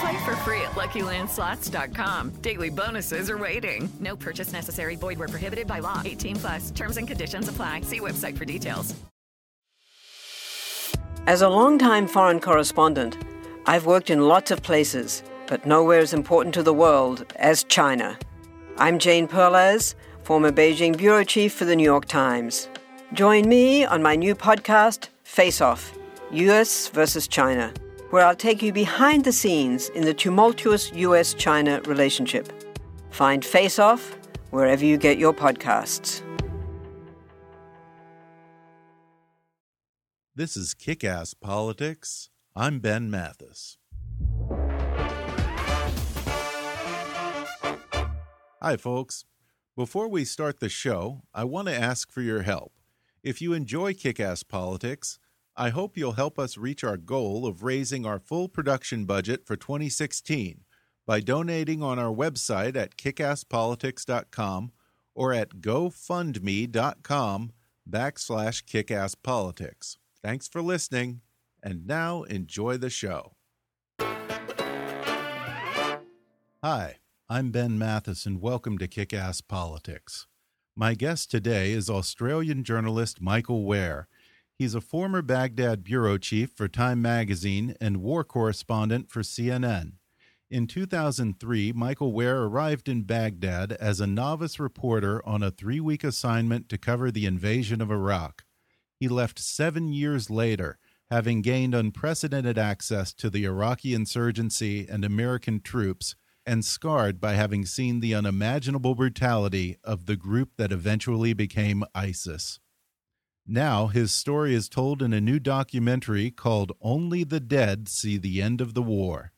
Play for free at LuckyLandSlots.com. Daily bonuses are waiting. No purchase necessary. Void where prohibited by law. 18 plus. Terms and conditions apply. See website for details. As a longtime foreign correspondent, I've worked in lots of places, but nowhere as important to the world as China. I'm Jane Perlez, former Beijing bureau chief for the New York Times. Join me on my new podcast, Face Off US versus China, where I'll take you behind the scenes in the tumultuous US China relationship. Find Face Off wherever you get your podcasts. This is Kick Ass Politics. I'm Ben Mathis. Hi, folks. Before we start the show, I want to ask for your help. If you enjoy Kick Ass Politics, I hope you'll help us reach our goal of raising our full production budget for 2016 by donating on our website at kickasspolitics.com or at gofundme.com backslash kickasspolitics. Thanks for listening, and now enjoy the show. Hi, I'm Ben Mathis, and welcome to Kick Ass Politics. My guest today is Australian journalist Michael Ware He's a former Baghdad bureau chief for Time magazine and war correspondent for CNN. In 2003, Michael Ware arrived in Baghdad as a novice reporter on a three week assignment to cover the invasion of Iraq. He left seven years later, having gained unprecedented access to the Iraqi insurgency and American troops, and scarred by having seen the unimaginable brutality of the group that eventually became ISIS. Now, his story is told in a new documentary called Only the Dead See the End of the War.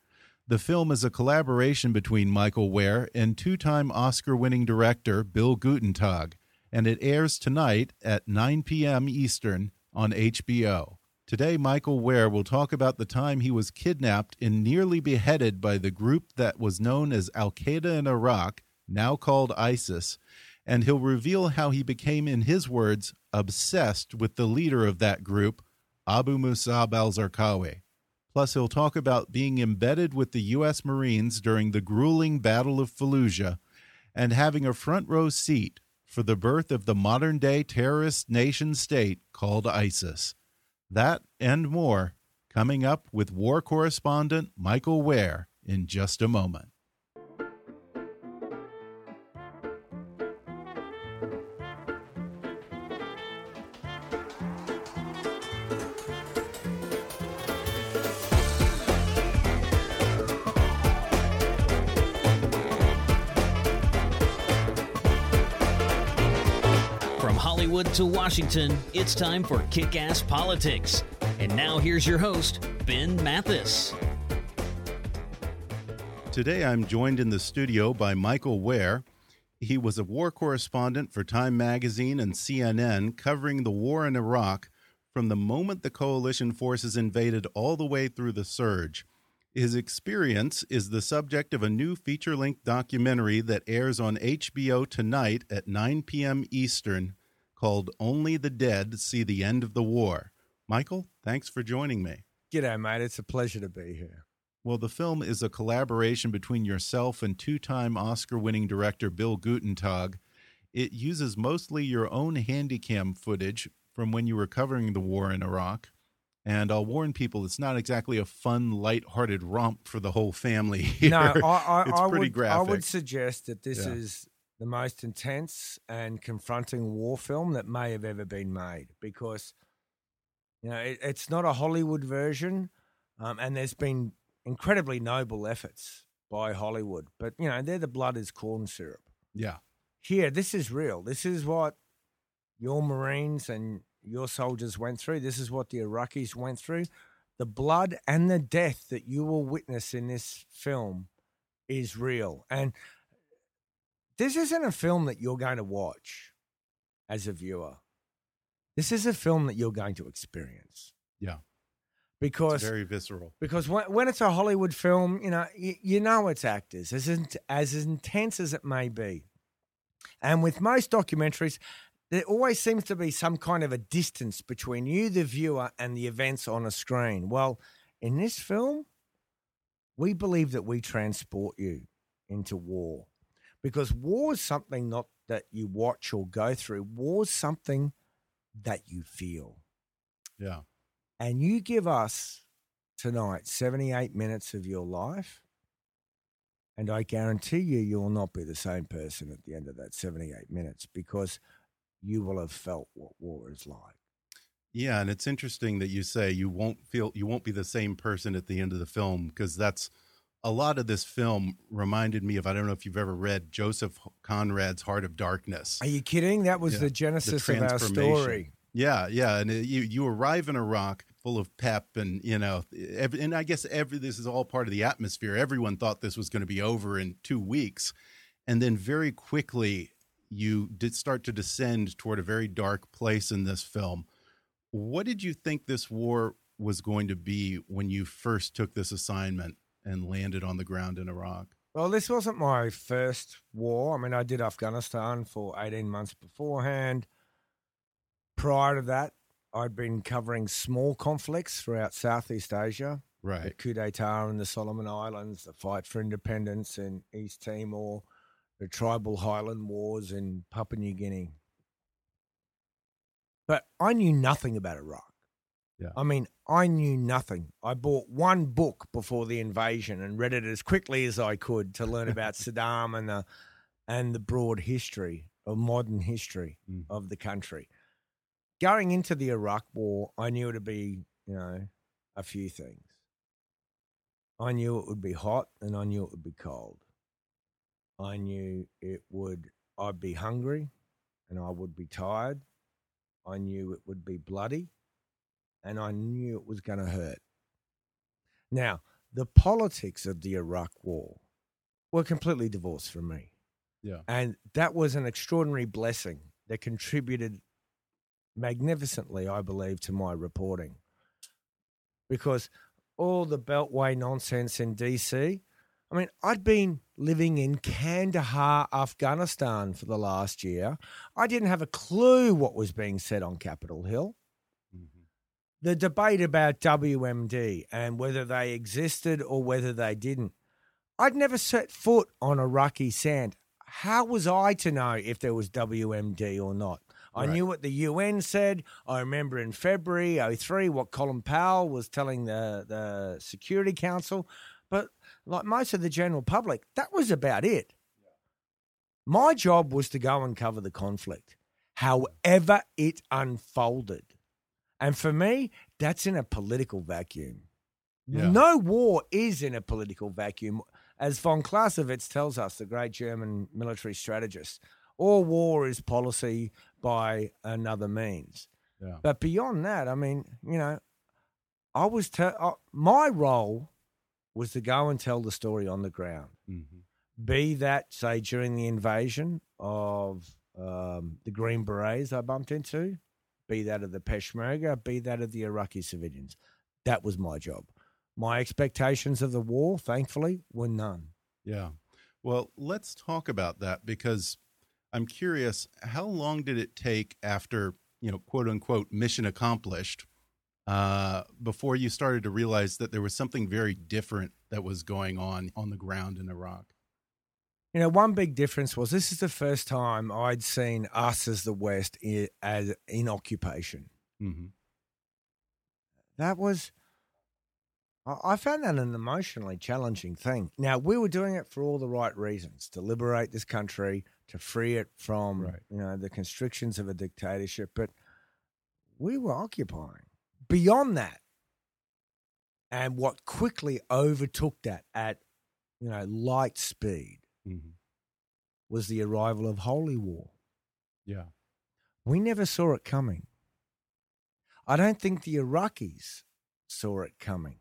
The film is a collaboration between Michael Ware and two time Oscar winning director Bill Guttentag, and it airs tonight at 9 p.m. Eastern on HBO. Today, Michael Ware will talk about the time he was kidnapped and nearly beheaded by the group that was known as Al Qaeda in Iraq, now called ISIS, and he'll reveal how he became, in his words, obsessed with the leader of that group, Abu Musab al Zarqawi. Plus, he'll talk about being embedded with the U.S. Marines during the grueling Battle of Fallujah and having a front row seat for the birth of the modern day terrorist nation state called ISIS. That and more coming up with war correspondent Michael Ware in just a moment. Hollywood to Washington, it's time for Kick Ass Politics. And now here's your host, Ben Mathis. Today I'm joined in the studio by Michael Ware. He was a war correspondent for Time Magazine and CNN, covering the war in Iraq from the moment the coalition forces invaded all the way through the surge. His experience is the subject of a new feature length documentary that airs on HBO tonight at 9 p.m. Eastern called Only the Dead See the End of the War. Michael, thanks for joining me. G'day, mate. It's a pleasure to be here. Well, the film is a collaboration between yourself and two time Oscar winning director Bill Guttentag. It uses mostly your own handycam footage from when you were covering the war in Iraq. And I'll warn people, it's not exactly a fun, light-hearted romp for the whole family. Here. No, I, I, it's I pretty would, graphic. I would suggest that this Yeah. is the most intense and confronting war film that may have ever been made because you know it, it's not a Hollywood version, um, and there's been incredibly noble efforts by Hollywood, but you know they're the blood is corn syrup. yeah. Here, this is real. This is what your Marines and your soldiers went through. This is what the Iraqis went through. The blood and the death that you will witness in this film is real. And this isn't a film that you're going to watch as a viewer. This is a film that you're going to experience Yeah. because It's very visceral. because when, when it's a Hollywood film, you know, you, you know it's actors, as in, as intense as it may be. And with most documentaries, there always seems to be some kind of a distance between you, the viewer, and the events on a screen. Well, in this film, we believe that we transport you into war because war is something not that you watch or go through, war is something that you feel. Yeah. And you give us tonight 78 minutes of your life. And I guarantee you, you will not be the same person at the end of that 78 minutes because you will have felt what war is like. Yeah, and it's interesting that you say you won't feel you won't be the same person at the end of the film because that's a lot of this film reminded me of I don't know if you've ever read Joseph Conrad's Heart of Darkness. Are you kidding? That was Yeah, the genesis of our story. Yeah, yeah, and it, you you arrive in Iraq full of pep, and you know, every, and I guess every this is all part of the atmosphere. Everyone thought this was going to be over in two weeks, and then very quickly you did start to descend toward a very dark place in this film. What did you think this war was going to be when you first took this assignment and landed on the ground in Iraq? Well, this wasn't my first war. I mean, I did Afghanistan for 18 months beforehand. Prior to that, I'd been covering small conflicts throughout Southeast Asia. Right. The coup d'etat in the Solomon Islands, the fight for independence in East Timor, the tribal highland wars in Papua New Guinea. But I knew nothing about Iraq. Yeah. I mean, I knew nothing. I bought one book before the invasion and read it as quickly as I could to learn about Saddam and the and the broad history of modern history Mm. of the country. Going into the Iraq war, I knew it to be, you know, a few things. I knew it would be hot and I knew it would be cold. I knew it would I'd be hungry and I would be tired. I knew it would be bloody and I knew it was going to hurt. Now, the politics of the Iraq war were completely divorced from me. Yeah. And that was an extraordinary blessing that contributed magnificently, I believe, to my reporting. Because all the Beltway nonsense in DC, I mean, I'd been living in Kandahar, Afghanistan for the last year. I didn't have a clue what was being said on Capitol Hill. The debate about WMD and whether they existed or whether they didn't. I'd never set foot on Iraqi sand. How was I to know if there was WMD or not? I Right. knew what the UN said. I remember in February 03 what Colin Powell was telling the, the Security Council. But like most of the general public, that was about it. My job was to go and cover the conflict, however it unfolded. And for me, that's in a political vacuum. Yeah. No war is in a political vacuum. As von Clausewitz tells us, the great German military strategist, all war is policy by another means. Yeah. But beyond that, I mean, you know, I was te- uh, my role was to go and tell the story on the ground. Mhm. Be that say during the invasion of um, the Green Berets I bumped into, be that of the Peshmerga, be that of the Iraqi civilians. That was my job. My expectations of the war, thankfully, were none. Yeah. Well, let's talk about that because I'm curious how long did it take after, you know, quote unquote, mission accomplished uh, before you started to realize that there was something very different that was going on on the ground in Iraq? You know, one big difference was this is the first time I'd seen us as the West i- as in occupation. hmm That was, I I found that an emotionally challenging thing. Now we were doing it for all the right reasons to liberate this country, to free it from Right. you know the constrictions of a dictatorship, but we were occupying beyond that, and what quickly overtook that at you know light speed hmm was the arrival of holy war. Yeah. We never saw it coming. I don't think the Iraqis saw it coming.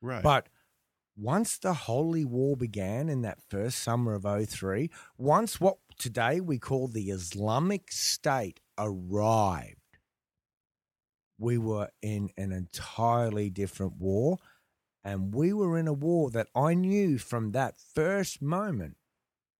Right. But once the Holy War began in that first summer of 03, once what today we call the Islamic State arrived, we were in an entirely different war. And we were in a war that I knew from that first moment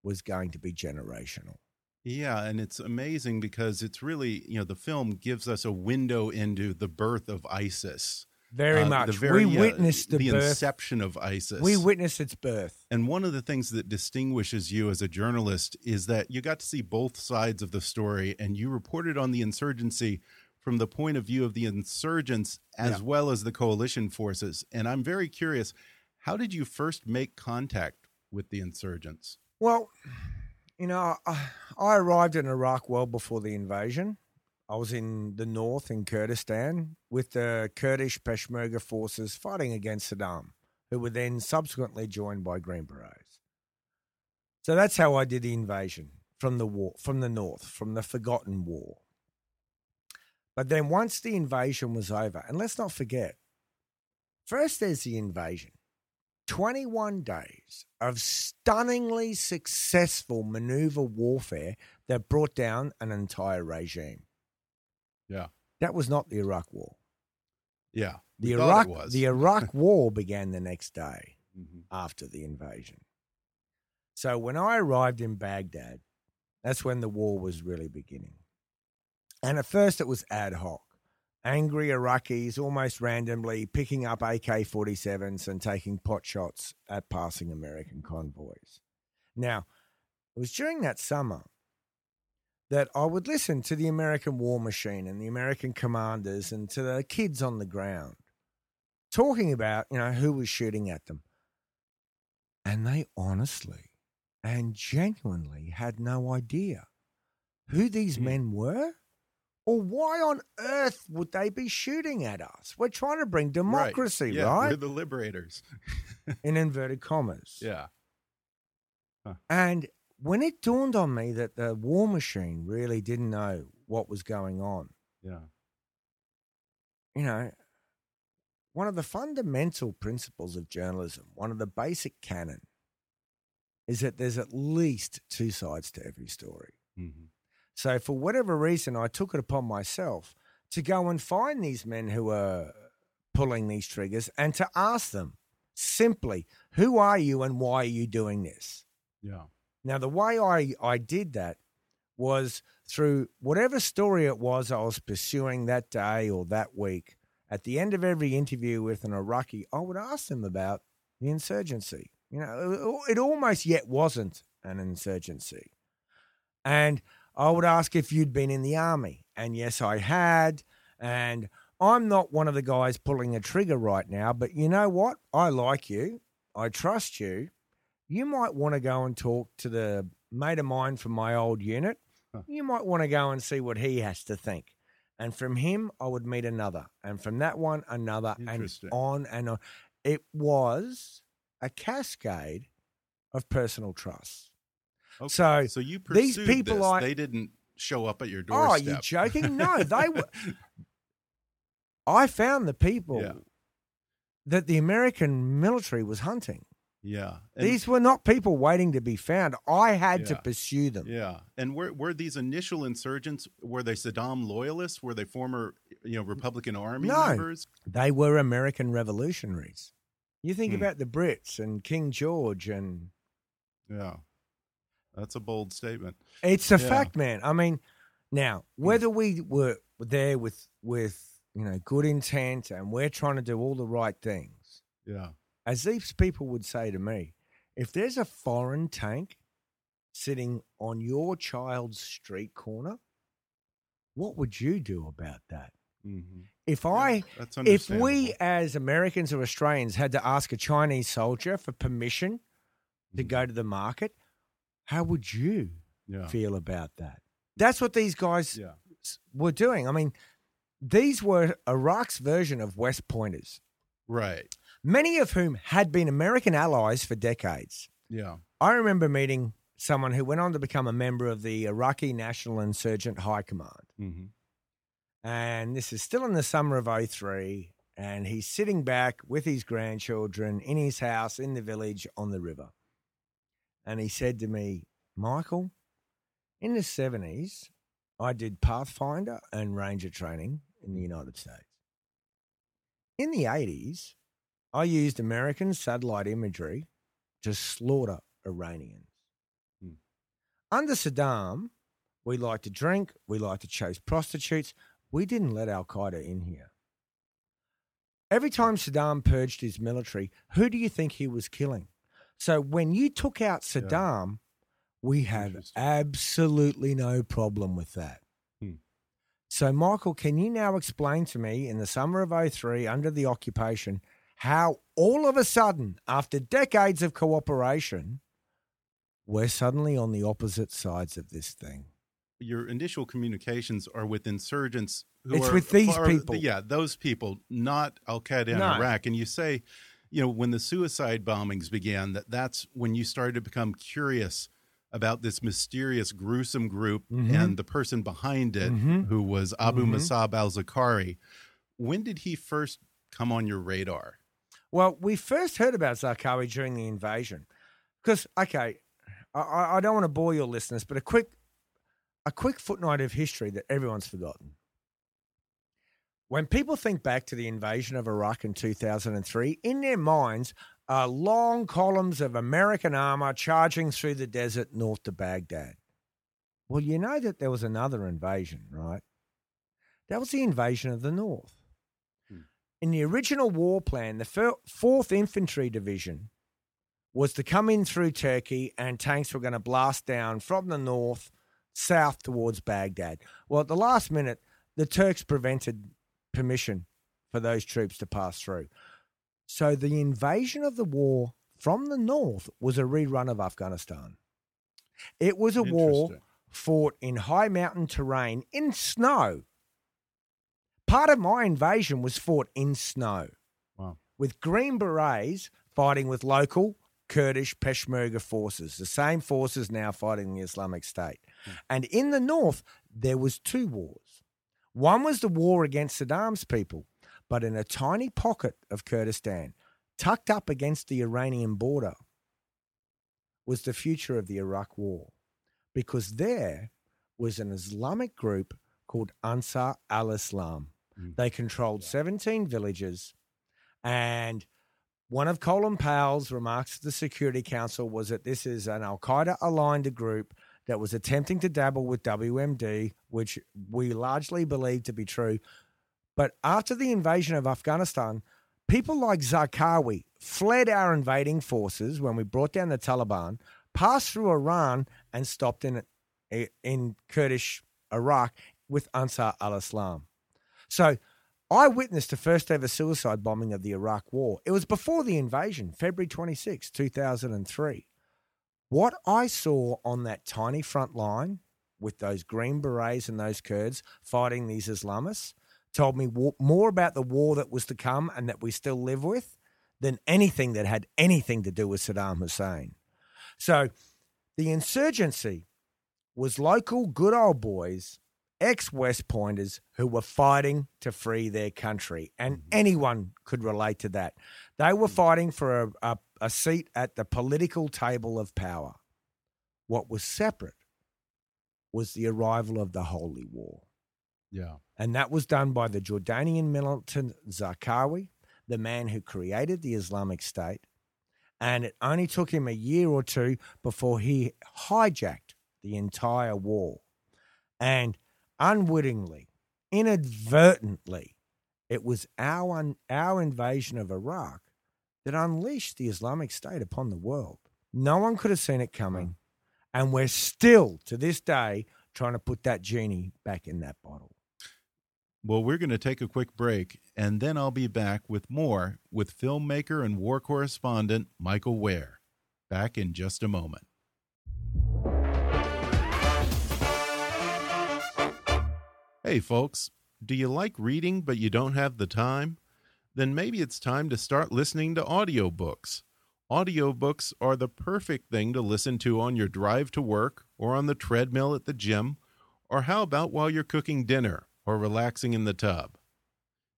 was going to be generational. Yeah, and it's amazing because it's really, you know, the film gives us a window into the birth of ISIS. Very Uh, much. The very, we uh, witnessed the, the birth. inception of ISIS. We witnessed its birth. And one of the things that distinguishes you as a journalist is that you got to see both sides of the story and you reported on the insurgency from the point of view of the insurgents as Yeah. well as the coalition forces. And I'm very curious, how did you first make contact with the insurgents? Well, you know, I, I arrived in Iraq well before the invasion. I was in the north in Kurdistan with the Kurdish Peshmerga forces fighting against Saddam, who were then subsequently joined by Green Berets. So that's how I did the invasion from the war, from the north, from the forgotten war. But then once the invasion was over, and let's not forget, first there's the invasion. 21 days of stunningly successful maneuver warfare that brought down an entire regime. Yeah. That was not the Iraq War. Yeah. The Iraq the Iraq War began the next day Mhm. after the invasion. So when I arrived in Baghdad, that's when the war was really beginning. And at first it was ad hoc. Angry Iraqis almost randomly picking up AK 47s and taking pot shots at passing American convoys. Now, it was during that summer that I would listen to the American war machine and the American commanders and to the kids on the ground talking about, you know, who was shooting at them. And they honestly and genuinely had no idea who these hmm. men were or why on earth would they be shooting at us? We're trying to bring democracy, right? yeah, right? We're the liberators. In inverted commas. yeah. And when it dawned on me that the war machine really didn't know what was going on, Yeah. you know, one of the fundamental principles of journalism, one of the basic canon, is that there's at least two sides to every story. Mhm. So, for whatever reason, I took it upon myself to go and find these men who are pulling these triggers and to ask them simply, who are you and why are you doing this? Yeah. Now, the way I, I did that was through whatever story it was I was pursuing that day or that week. At the end of every interview with an Iraqi, I would ask them about the insurgency. You know, it, it almost yet wasn't an insurgency. And I would ask if you'd been in the army. And yes, I had. And I'm not one of the guys pulling a trigger right now, but you know what? I like you. I trust you. You might want to go and talk to the mate of mine from my old unit. You might want to go and see what he has to think. And from him, I would meet another. And from that one, another. And on and on. It was a cascade of personal trust. Okay. So, so you these people this. I- they didn't show up at your Oh, are you joking? No, they were. I found the people Yeah. that the American military was hunting. yeah. And- These were not people waiting to be found. I had to pursue them. Yeah, and were were these initial insurgents were they Saddam loyalists? Were they former you know Republican Army No. members? They were American revolutionaries. You think Hmm. about the Brits and King George, and Yeah, that's a bold statement. it's a Yeah. fact, man. I mean, now whether we were there with with you know good intent and we're trying to do all the right things, Yeah, as these people would say to me, if there's a foreign tank sitting on your child's street corner, what would you do about that? hmm If I, that's if we as Americans or Australians had to ask a Chinese soldier for permission to Mhm. go to the market, how would you yeah, feel about that? That's what these guys yeah, were doing. I mean, these were Iraq's version of West Pointers, right, many of whom had been American allies for decades. yeah, I remember meeting someone who went on to become a member of the Iraqi National Insurgent High Command. hmm And this is still in the summer of 03. and he's sitting back with his grandchildren in his house in the village on the river. And he said to me, Michael, in the 70s, I did Pathfinder and Ranger training in the United States. In the 80s, I used American satellite imagery to slaughter Iranians. Hmm. Under Saddam, we liked to drink, we liked to chase prostitutes. We didn't let Al Qaeda in here. Every time Saddam purged his military, who do you think he was killing? So when you took out Saddam, we had absolutely no problem with that. Hmm. So, Michael, can you now explain to me in the summer of 03, under the occupation, how all of a sudden, after decades of cooperation, we're suddenly on the opposite sides of this thing? Your initial communications are with insurgents. Who It's are with these far- people. Yeah, those people, not Al Qaeda in No. Iraq. And you say, you know, when the suicide bombings began, that that's when you started to become curious about this mysterious, gruesome group Mhm. and the person behind it, Mhm. who was Abu Mhm. Musab al Zarqawi. When did he first come on your radar? Well, we first heard about Zarqawi during the invasion. Because, okay, I- I, I don't want to bore your listeners, but a quick, a quick footnote of history that everyone's forgotten. When people think back to the invasion of Iraq in 2003, in their minds are long columns of American armor charging through the desert north to Baghdad. Well, you know that there was another invasion, right? That was the invasion of the north. Hmm. In the original war plan, the 4th Infantry Division was to come in through Turkey and tanks were going to blast down from the north south towards Baghdad. Well, at the last minute, the Turks prevented permission for those troops to pass through. So the invasion of the war from the north was a rerun of Afghanistan. It was a war fought in high mountain terrain in snow. Part of my invasion was fought in snow Wow. with Green Berets fighting with local Kurdish Peshmerga forces, the same forces now fighting the Islamic State. Hmm. And in the north, there was two wars. One was the war against Saddam's people, but in a tiny pocket of Kurdistan, tucked up against the Iranian border, was the future of the Iraq War, because there was an Islamic group called Ansar al Islam. Hmm. They controlled 17 villages, and one of Colin Powell's remarks to the Security Council was that this is an Al Qaeda aligned group that was attempting to dabble with WMD, which we largely believe to be true. But after the invasion of Afghanistan, people like Zarqawi fled our invading forces when we brought down the Taliban, passed through Iran, and stopped in in Kurdish Iraq with Ansar al Islam. So I witnessed the first ever suicide bombing of the Iraq War. It was before the invasion, February 26, 2003. What I saw on that tiny front line with those Green Berets and those Kurds fighting these Islamists told me more about the war that was to come and that we still live with than anything that had anything to do with Saddam Hussein. So the insurgency was local good old boys, ex West Pointers who were fighting to free their country. And mm-hmm. anyone could relate to that. They were mm. fighting for a, a, a seat at the political table of power. What was separate was the arrival of the Holy War. Yeah. And that was done by the Jordanian militant Zarqawi, the man who created the Islamic State. And it only took him a year or two before he hijacked the entire war. And unwittingly, inadvertently, it was our, our invasion of Iraq that unleashed the Islamic State upon the world. No one could have seen it coming. And we're still, to this day, trying to put that genie back in that bottle. Well, we're going to take a quick break, and then I'll be back with more with filmmaker and war correspondent Michael Ware. Back in just a moment. Hey, folks, do you like reading but you don't have the time? Then maybe it's time to start listening to audiobooks. Audiobooks are the perfect thing to listen to on your drive to work or on the treadmill at the gym, or how about while you're cooking dinner or relaxing in the tub?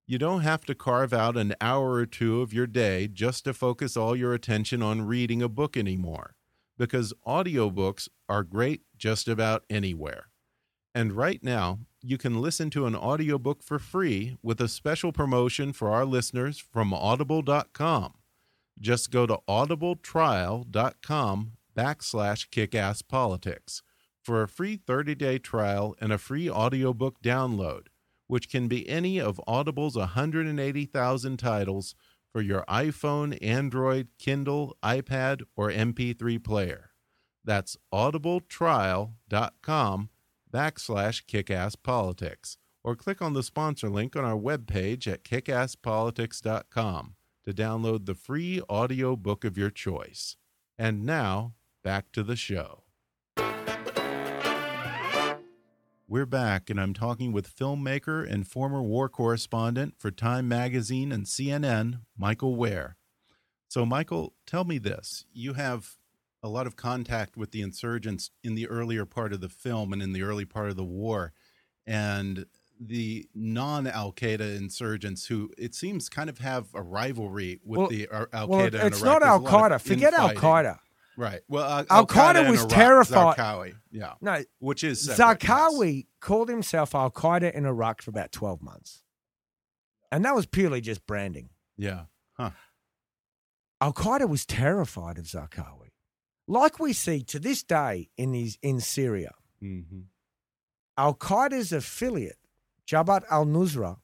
You don't have to carve out an hour or two of your day just to focus all your attention on reading a book anymore, because audiobooks are great just about anywhere. And right now, you can listen to an audiobook for free with a special promotion for our listeners from audible.com. Just go to audibletrial.com backslash kickasspolitics for a free 30-day trial and a free audiobook download, which can be any of Audible's 180,000 titles for your iPhone, Android, Kindle, iPad, or MP3 player. That's audibletrial.com backslash kickasspolitics or click on the sponsor link on our webpage at kickasspolitics.com to download the free audio book of your choice. And now, back to the show. We're back, and I'm talking with filmmaker and former war correspondent for Time Magazine and CNN, Michael Ware. So, Michael, tell me this. You have a lot of contact with the insurgents in the earlier part of the film and in the early part of the war. And the non Al Qaeda insurgents, who it seems kind of have a rivalry with Well- the Al Qaeda. well, it's not Al Qaeda. Forget Al Qaeda. Right. Well, uh, Al Qaeda was Iraq, terrified. Zarqawi, yeah. No, Which is separate, yes. Called himself Al Qaeda in Iraq for about 12 months. And that was purely just branding. Yeah. Huh. Al Qaeda was terrified of Zarqawi. Like we see to this day in, these, in Syria, hmm Al Qaeda's affiliate, Jabhat al Nusra,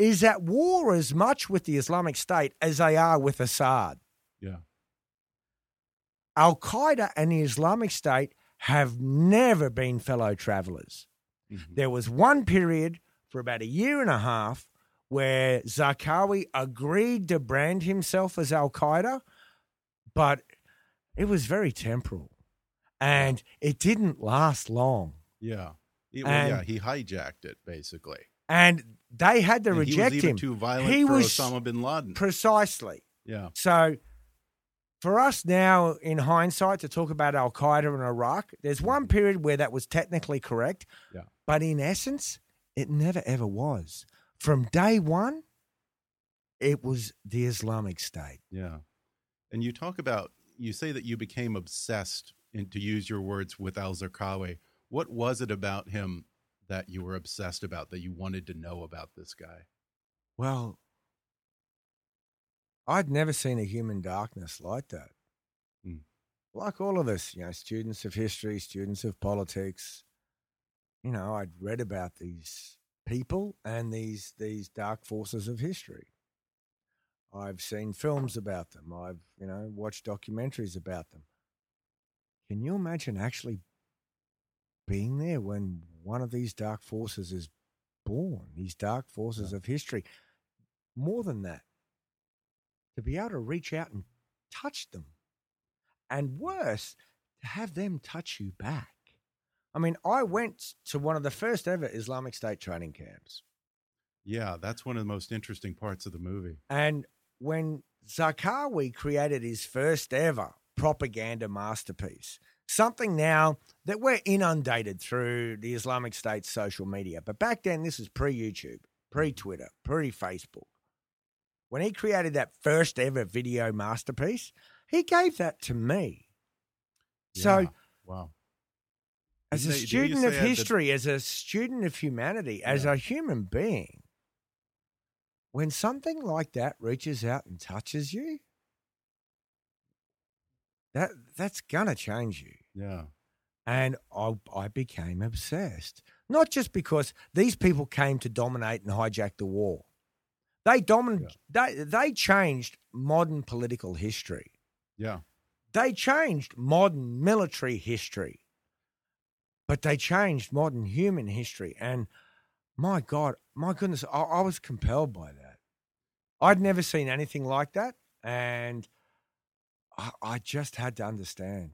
is at war as much with the Islamic State as they are with Assad. Yeah. Al Qaeda and the Islamic State have never been fellow travelers. Mhm. There was one period for about a year and a half where Zarqawi agreed to brand himself as Al Qaeda, but it was very temporal and it didn't last long. Yeah. He- well, And- yeah, he hijacked it basically. And they had to And reject he was even him. too violent He for was Osama bin Laden. precisely. yeah. So, for us now, in hindsight, to talk about Al Qaeda in Iraq, there's one period where that was technically correct, Yeah. but in essence, it never ever was. From day one, it was the Islamic State. Yeah. And you talk about, you say that you became obsessed, in, to use your words, with Al Zarqawi. What was it about him that you were obsessed about, that you wanted to know about this guy? Well, I'd never seen a human darkness like that. Hmm. Like all of us, you know, students of history, students of politics, you know, I'd read about these people and these these dark forces of history. I've seen films about them. I've, you know, watched documentaries about them. Can you imagine actually being there when one of these dark forces is born, these dark forces of history? More than that, to be able to reach out and touch them. And worse, to have them touch you back. I mean, I went to one of the first ever Islamic State training camps. Yeah, that's one of the most interesting parts of the movie. And when Zarqawi created his first ever propaganda masterpiece, something now that we're inundated through the Islamic State's social media. But back then, this is pre YouTube, pre Twitter, pre Facebook. When he created that first ever video masterpiece, he gave that to me. So, wow. as a Didn't they- did you student of the- history, as a student of humanity, as Yeah. a human being, when something like that reaches out and touches you, that that's gonna change you. Yeah. And I, I became obsessed. Not just because these people came to dominate and hijack the war. They domin- they, they changed modern political history. Yeah. They changed modern military history. But they changed modern human history. And my God, my goodness, I, I was compelled by that. I'd never seen anything like that. And I, I just had to understand.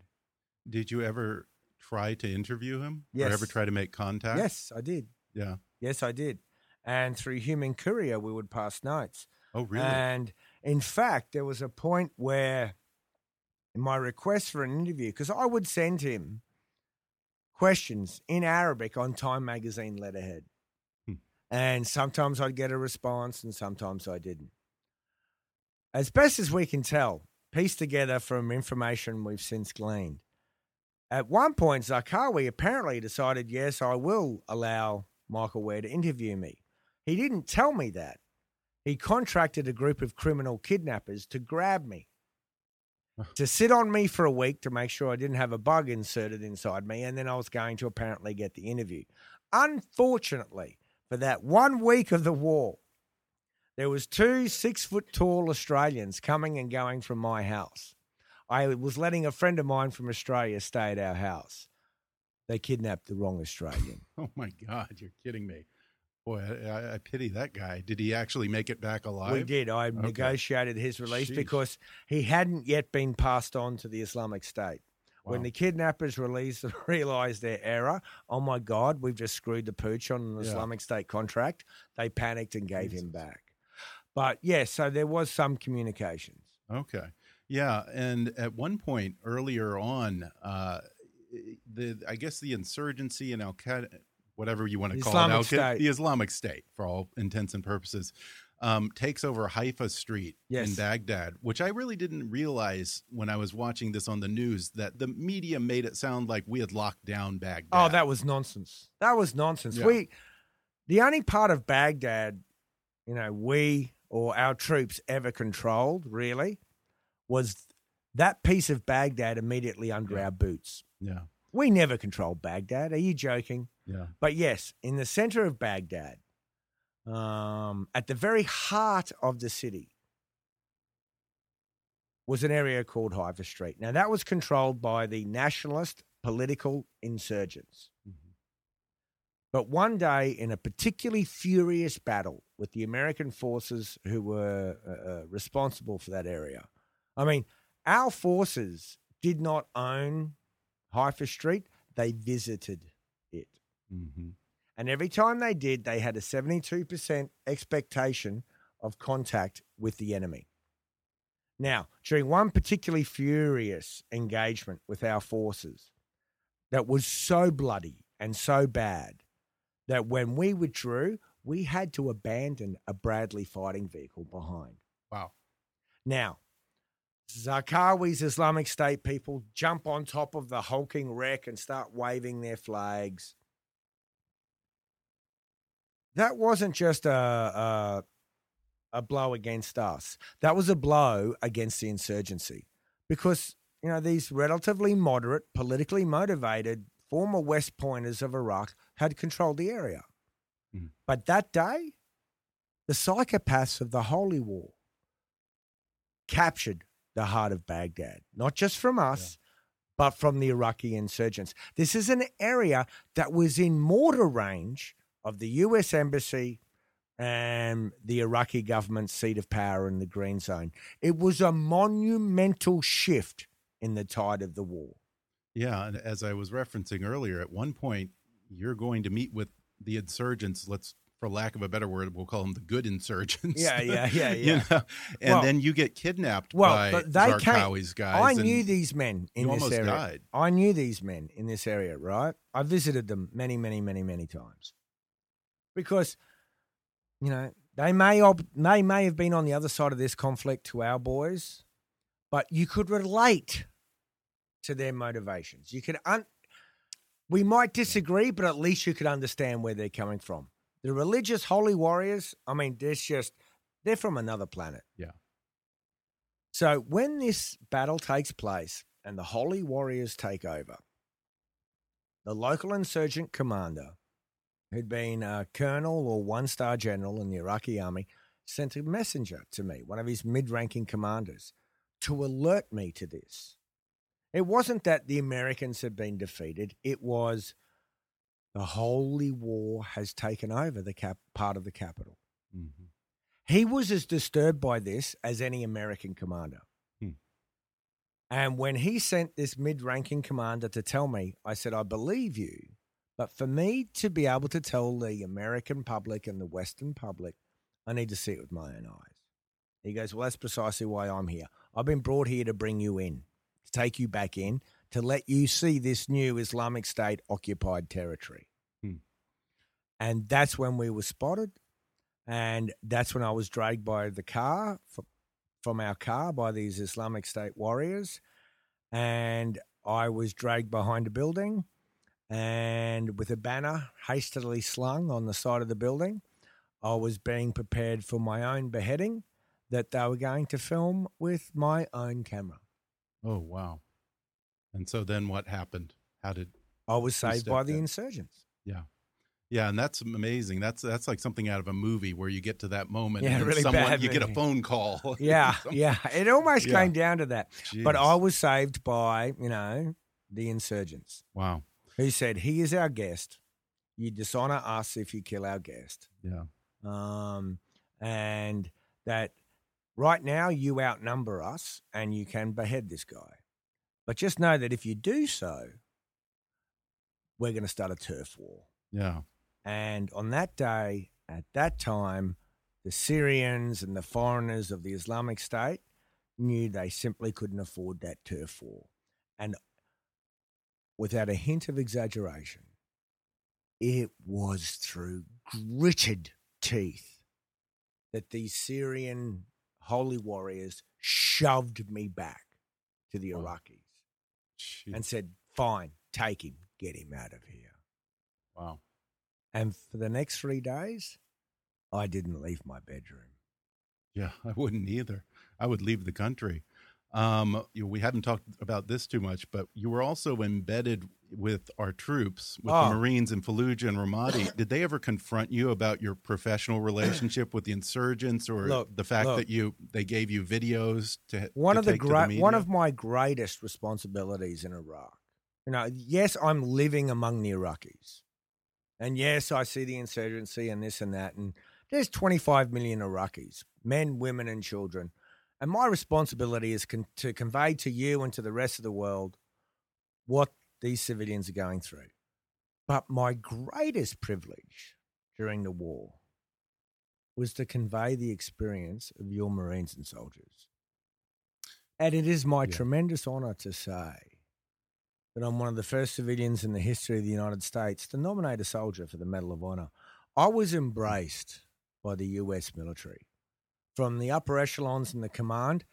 Did you ever try to interview him? Yes. Or ever try to make contact? Yes, I did. Yeah. Yes, I did. And through Human Courier, we would pass notes. Oh, really? And in fact, there was a point where in my request for an interview, because I would send him questions in Arabic on Time magazine letterhead. And sometimes I'd get a response and sometimes I didn't. As best as we can tell, pieced together from information we've since gleaned, at one point, Zarqawi apparently decided, yes, I will allow Michael Ware to interview me. He didn't tell me that. He contracted a group of criminal kidnappers to grab me, to sit on me for a week to make sure I didn't have a bug inserted inside me, and then I was going to apparently get the interview. Unfortunately, for that one week of the war, there was two six foot tall Australians coming and going from my house. I was letting a friend of mine from Australia stay at our house. They kidnapped the wrong Australian. Oh my God, you're kidding me. Boy, I, I pity that guy. Did he actually make it back alive? We did. I Okay. negotiated his release because he hadn't yet been passed on to the Islamic State. When the kidnappers released and realized their error, oh my God, we've just screwed the pooch on an Yeah. Islamic State contract. They panicked and gave him back. But yes, so there was some communications. Okay. Yeah, and at one point earlier on, uh, the I guess the insurgency in Al Qaeda, whatever you want to The call Islamic it, Al State. the Islamic State, for all intents and purposes, um, takes over Haifa Street in Baghdad, which I really didn't realize when I was watching this on the news that the media made it sound like we had locked down Baghdad. Oh, that was nonsense. That was nonsense. Yeah. We, the only part of Baghdad, you know, we or our troops ever controlled really was that piece of Baghdad immediately under Yeah. our boots. yeah, We never controlled Baghdad. Are you joking? yeah, But yes, in the center of Baghdad, um, at the very heart of the city, was an area called Haifa Street. Now, that was controlled by the nationalist political insurgents. But one day, in a particularly furious battle with the American forces who were uh, uh, responsible for that area, I mean, our forces did not own Haifa Street, they visited it. hmm And every time they did, they had a 72% expectation of contact with the enemy. Now, during one particularly furious engagement with our forces that was so bloody and so bad that when we withdrew, we had to abandon a Bradley fighting vehicle behind. wow, Now, Zarqawi's Islamic State people jump on top of the hulking wreck and start waving their flags. That wasn't just a, a, a blow against us. That was a blow against the insurgency because, you know, these relatively moderate, politically motivated former West Pointers of Iraq had controlled the area. Mhm. But that day, the psychopaths of the Holy War captured the heart of Baghdad, not just from us, but from the Iraqi insurgents. This is an area that was in mortar range of the US Embassy and the Iraqi government's seat of power in the Green Zone. It was a monumental shift in the tide of the war. yeah. And as I was referencing earlier, at one point you're going to meet with the insurgents. Let's, for lack of a better word, we'll call them the good insurgents. Yeah, yeah, yeah, You know? And Well- then you get kidnapped Well, by but they came. Zarqawi's guys. I knew these men in this area. died. I knew these men in this area, right? I visited them many, many, many, many times because you know they may ob- they may have been on the other side of this conflict to our boys, but you could relate to their motivations. You could un- we might disagree, but at least you could understand where they're coming from. The religious holy warriors, I mean, there's just they're from another planet. Yeah. So when this battle takes place and the holy warriors take over, the local insurgent commander, who'd been a colonel or one star general in the Iraqi army, sent a messenger to me, one of his mid ranking commanders, to alert me to this. It wasn't that the Americans had been defeated, it was the holy war has taken over the cap- part of the capital. Mhm. He was as disturbed by this as any American commander. Hmm. And when he sent this mid ranking commander to tell me, I said, I believe you. But for me to be able to tell the American public and the Western public, I need to see it with my own eyes. He goes, Well, that's precisely why I'm here. I've been brought here to bring you in, to take you back in, to let you see this new Islamic State occupied territory. Hmm. And that's when we were spotted. And that's when I was dragged by the car from our car by these Islamic State warriors. And I was dragged behind a building and with a banner hastily slung on the side of the building. I was being prepared for my own beheading that they were going to film with my own camera. Oh wow! And so then what happened? How did I was saved by the in? insurgents. Yeah. Yeah, and that's amazing. That's that's like something out of a movie where you get to that moment Yeah, and really someone bad you get a phone call. Yeah, yeah. It almost Yeah. came down to that. But I was saved by, you know, the insurgents Wow. Who said, He is our guest. You dishonor us if you kill our guest. Yeah. Um, and that right now you outnumber us and you can behead this guy. But just know that if you do so, we're going to start a turf war. Yeah. And on that day, at that time, the Syrians and the foreigners of the Islamic State knew they simply couldn't afford that turf war. And without a hint of exaggeration, it was through gritted teeth that these Syrian holy warriors shoved me back to the Iraqis and said, Fine, take him, get him out of here. wow. And for the next three days, I didn't leave my bedroom. Yeah, I wouldn't either. I would leave the country. Um, you know, we haven't talked about this too much, but you were also embedded with our troops, with Oh. the Marines in Fallujah and Ramadi. Did they ever confront you about your professional relationship with the insurgents, or Look, the fact look. that you they gave you videos to One to of the great, one of my greatest responsibilities in Iraq. You know, yes, I'm living among the Iraqis, and yes, I see the insurgency and this and that, and there's 25 million Iraqis, men, women, and children, and my responsibility is con- to convey to you and to the rest of the world what these civilians are going through. But my greatest privilege during the war was to convey the experience of your Marines and soldiers. And it is my Yeah. tremendous honor to say that I'm one of the first civilians in the history of the United States to nominate a soldier for the Medal of Honor. I was hmm. embraced by the US military, from the upper echelons in the command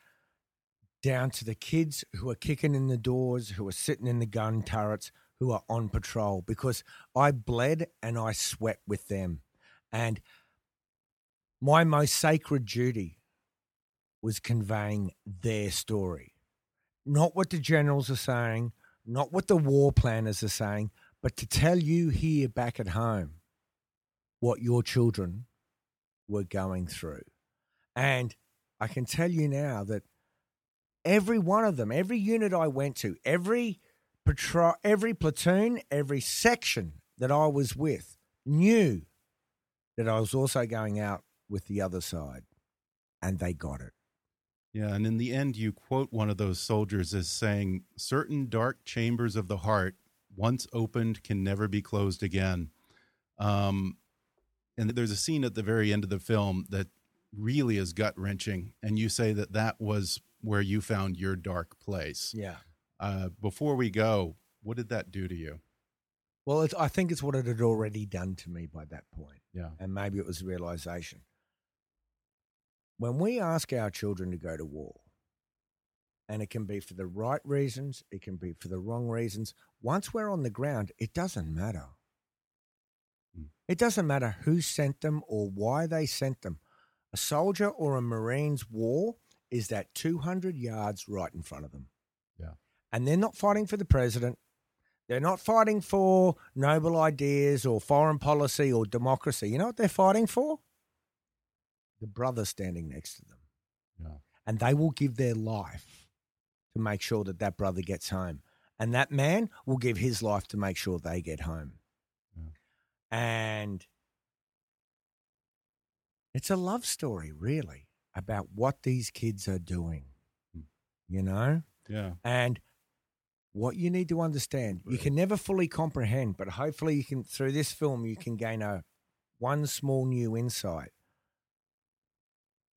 down to the kids who are kicking in the doors, who are sitting in the gun turrets, who are on patrol, because I bled and I sweat with them. And my most sacred duty was conveying their story. Not what the generals are saying, not what the war planners are saying, but to tell you here back at home what your children were going through. And I can tell you now that every one of them, every unit I went to, every patrol, every platoon, every section that I was with knew that I was also going out with the other side, and they got it. Yeah, and in the end, you quote one of those soldiers as saying, "Certain dark chambers of the heart, once opened, can never be closed again." Um, and there's a scene at the very end of the film that really is gut wrenching, and you say that that was where you found your dark place. Yeah. Uh, before we go, what did that do to you? Well, it's, I think it's what it had already done to me by that point. Yeah. And maybe it was realization. When we ask our children to go to war, and it can be for the right reasons, it can be for the wrong reasons, once we're on the ground, it doesn't matter. Hmm. It doesn't matter who sent them or why they sent them. A soldier or a Marine's war is that 200 yards right in front of them. Yeah. And they're not fighting for the president. They're not fighting for noble ideas or foreign policy or democracy. You know what they're fighting for? The brother standing next to them. Yeah. And they will give their life to make sure that that brother gets home. And that man will give his life to make sure they get home. Yeah. And it's a love story, really, about what these kids are doing. Hmm. You know? Yeah. And what you need to understand, you can never fully comprehend, but hopefully you can through this film you can gain a one small new insight.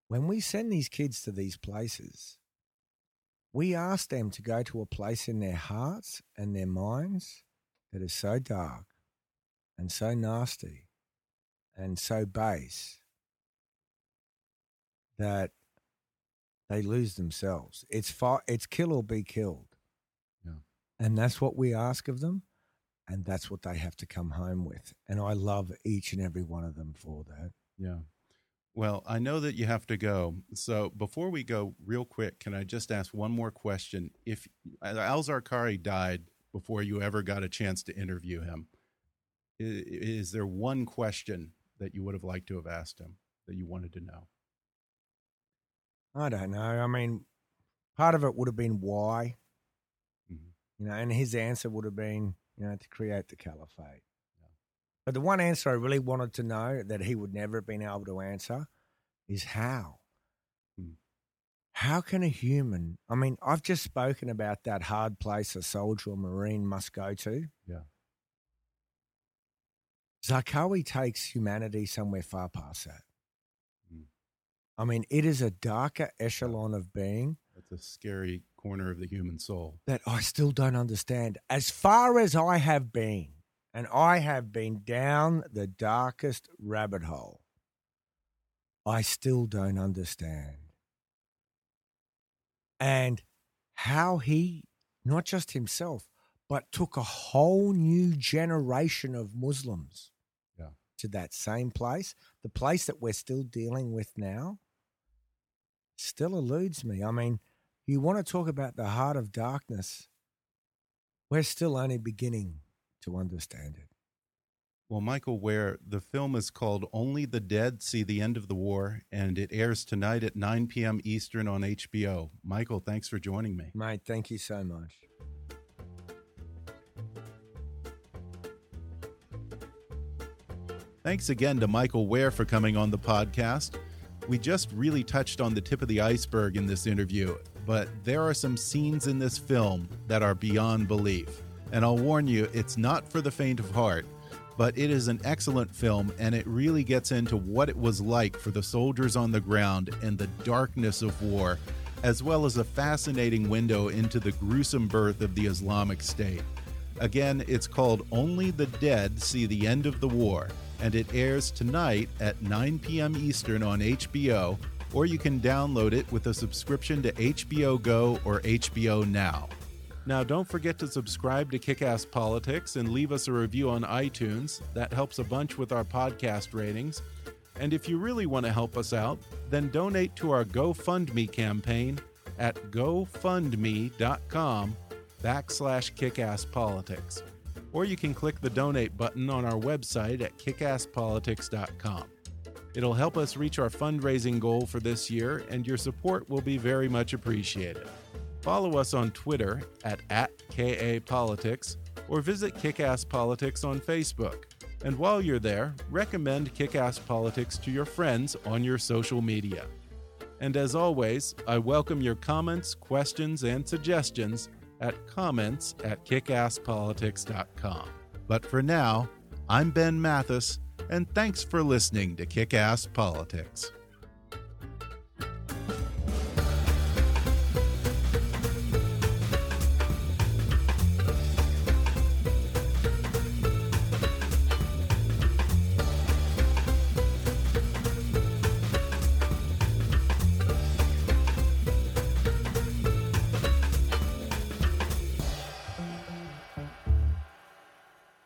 When we send these kids to these places, we ask them to go to a place in their hearts and their minds that is so dark and so nasty and so base that they lose themselves. It's fi- it's kill or be killed. Yeah. And that's what we ask of them and that's what they have to come home with. And I love each and every one of them for that. Yeah. Well, I know that you have to go. So before we go, real quick, can I just ask one more question? If uh, Al Zarqawi died before you ever got a chance to interview him, is, is there one question that you would have liked to have asked him that you wanted to know? I don't know. I mean, part of it would have been why, Mm -hmm. you know, and his answer would have been, you know, to create the caliphate. But the one answer I really wanted to know that he would never have been able to answer is how. Hmm. How can a human? I mean, I've just spoken about that hard place a soldier or marine must go to. Yeah. Zarqawi takes humanity somewhere far past that. I mean, it is a darker echelon of being. That's a scary corner of the human soul that I still don't understand. As far as I have been, and I have been down the darkest rabbit hole, I still don't understand. And how he, not just himself, but took a whole new generation of Muslims yeah. to that same place, the place that we're still dealing with now, still eludes me. I mean, you want to talk about the heart of darkness, we're still only beginning to understand it. Well, Michael Ware, the film is called Only the Dead See the End of the War, and it airs tonight at 9 p.m. Eastern on HBO. Michael, thanks for joining me. Mate, thank you so much. Thanks again to Michael Ware for coming on the podcast. We just really touched on the tip of the iceberg in this interview, but there are some scenes in this film that are beyond belief. And I'll warn you, it's not for the faint of heart, but it is an excellent film and it really gets into what it was like for the soldiers on the ground and the darkness of war, as well as a fascinating window into the gruesome birth of the Islamic State. Again, it's called Only the Dead See the End of the War, and it airs tonight at 9 p.m. Eastern on HBO, or you can download it with a subscription to HBO Go or HBO Now. Now, don't forget to subscribe to Kickass Politics and leave us a review on iTunes. That helps a bunch with our podcast ratings. And if you really want to help us out, then donate to our GoFundMe campaign at gofundme.com backslash kickasspolitics. Or you can click the donate button on our website at kickasspolitics.com. It'll help us reach our fundraising goal for this year, and your support will be very much appreciated. Follow us on Twitter at, at KAPolitics or visit Kickass Politics on Facebook. And while you're there, recommend Kickass Politics to your friends on your social media. And as always, I welcome your comments, questions, and suggestions at comments at kickasspolitics.com. But for now, I'm Ben Mathis, and thanks for listening to Kickass Politics.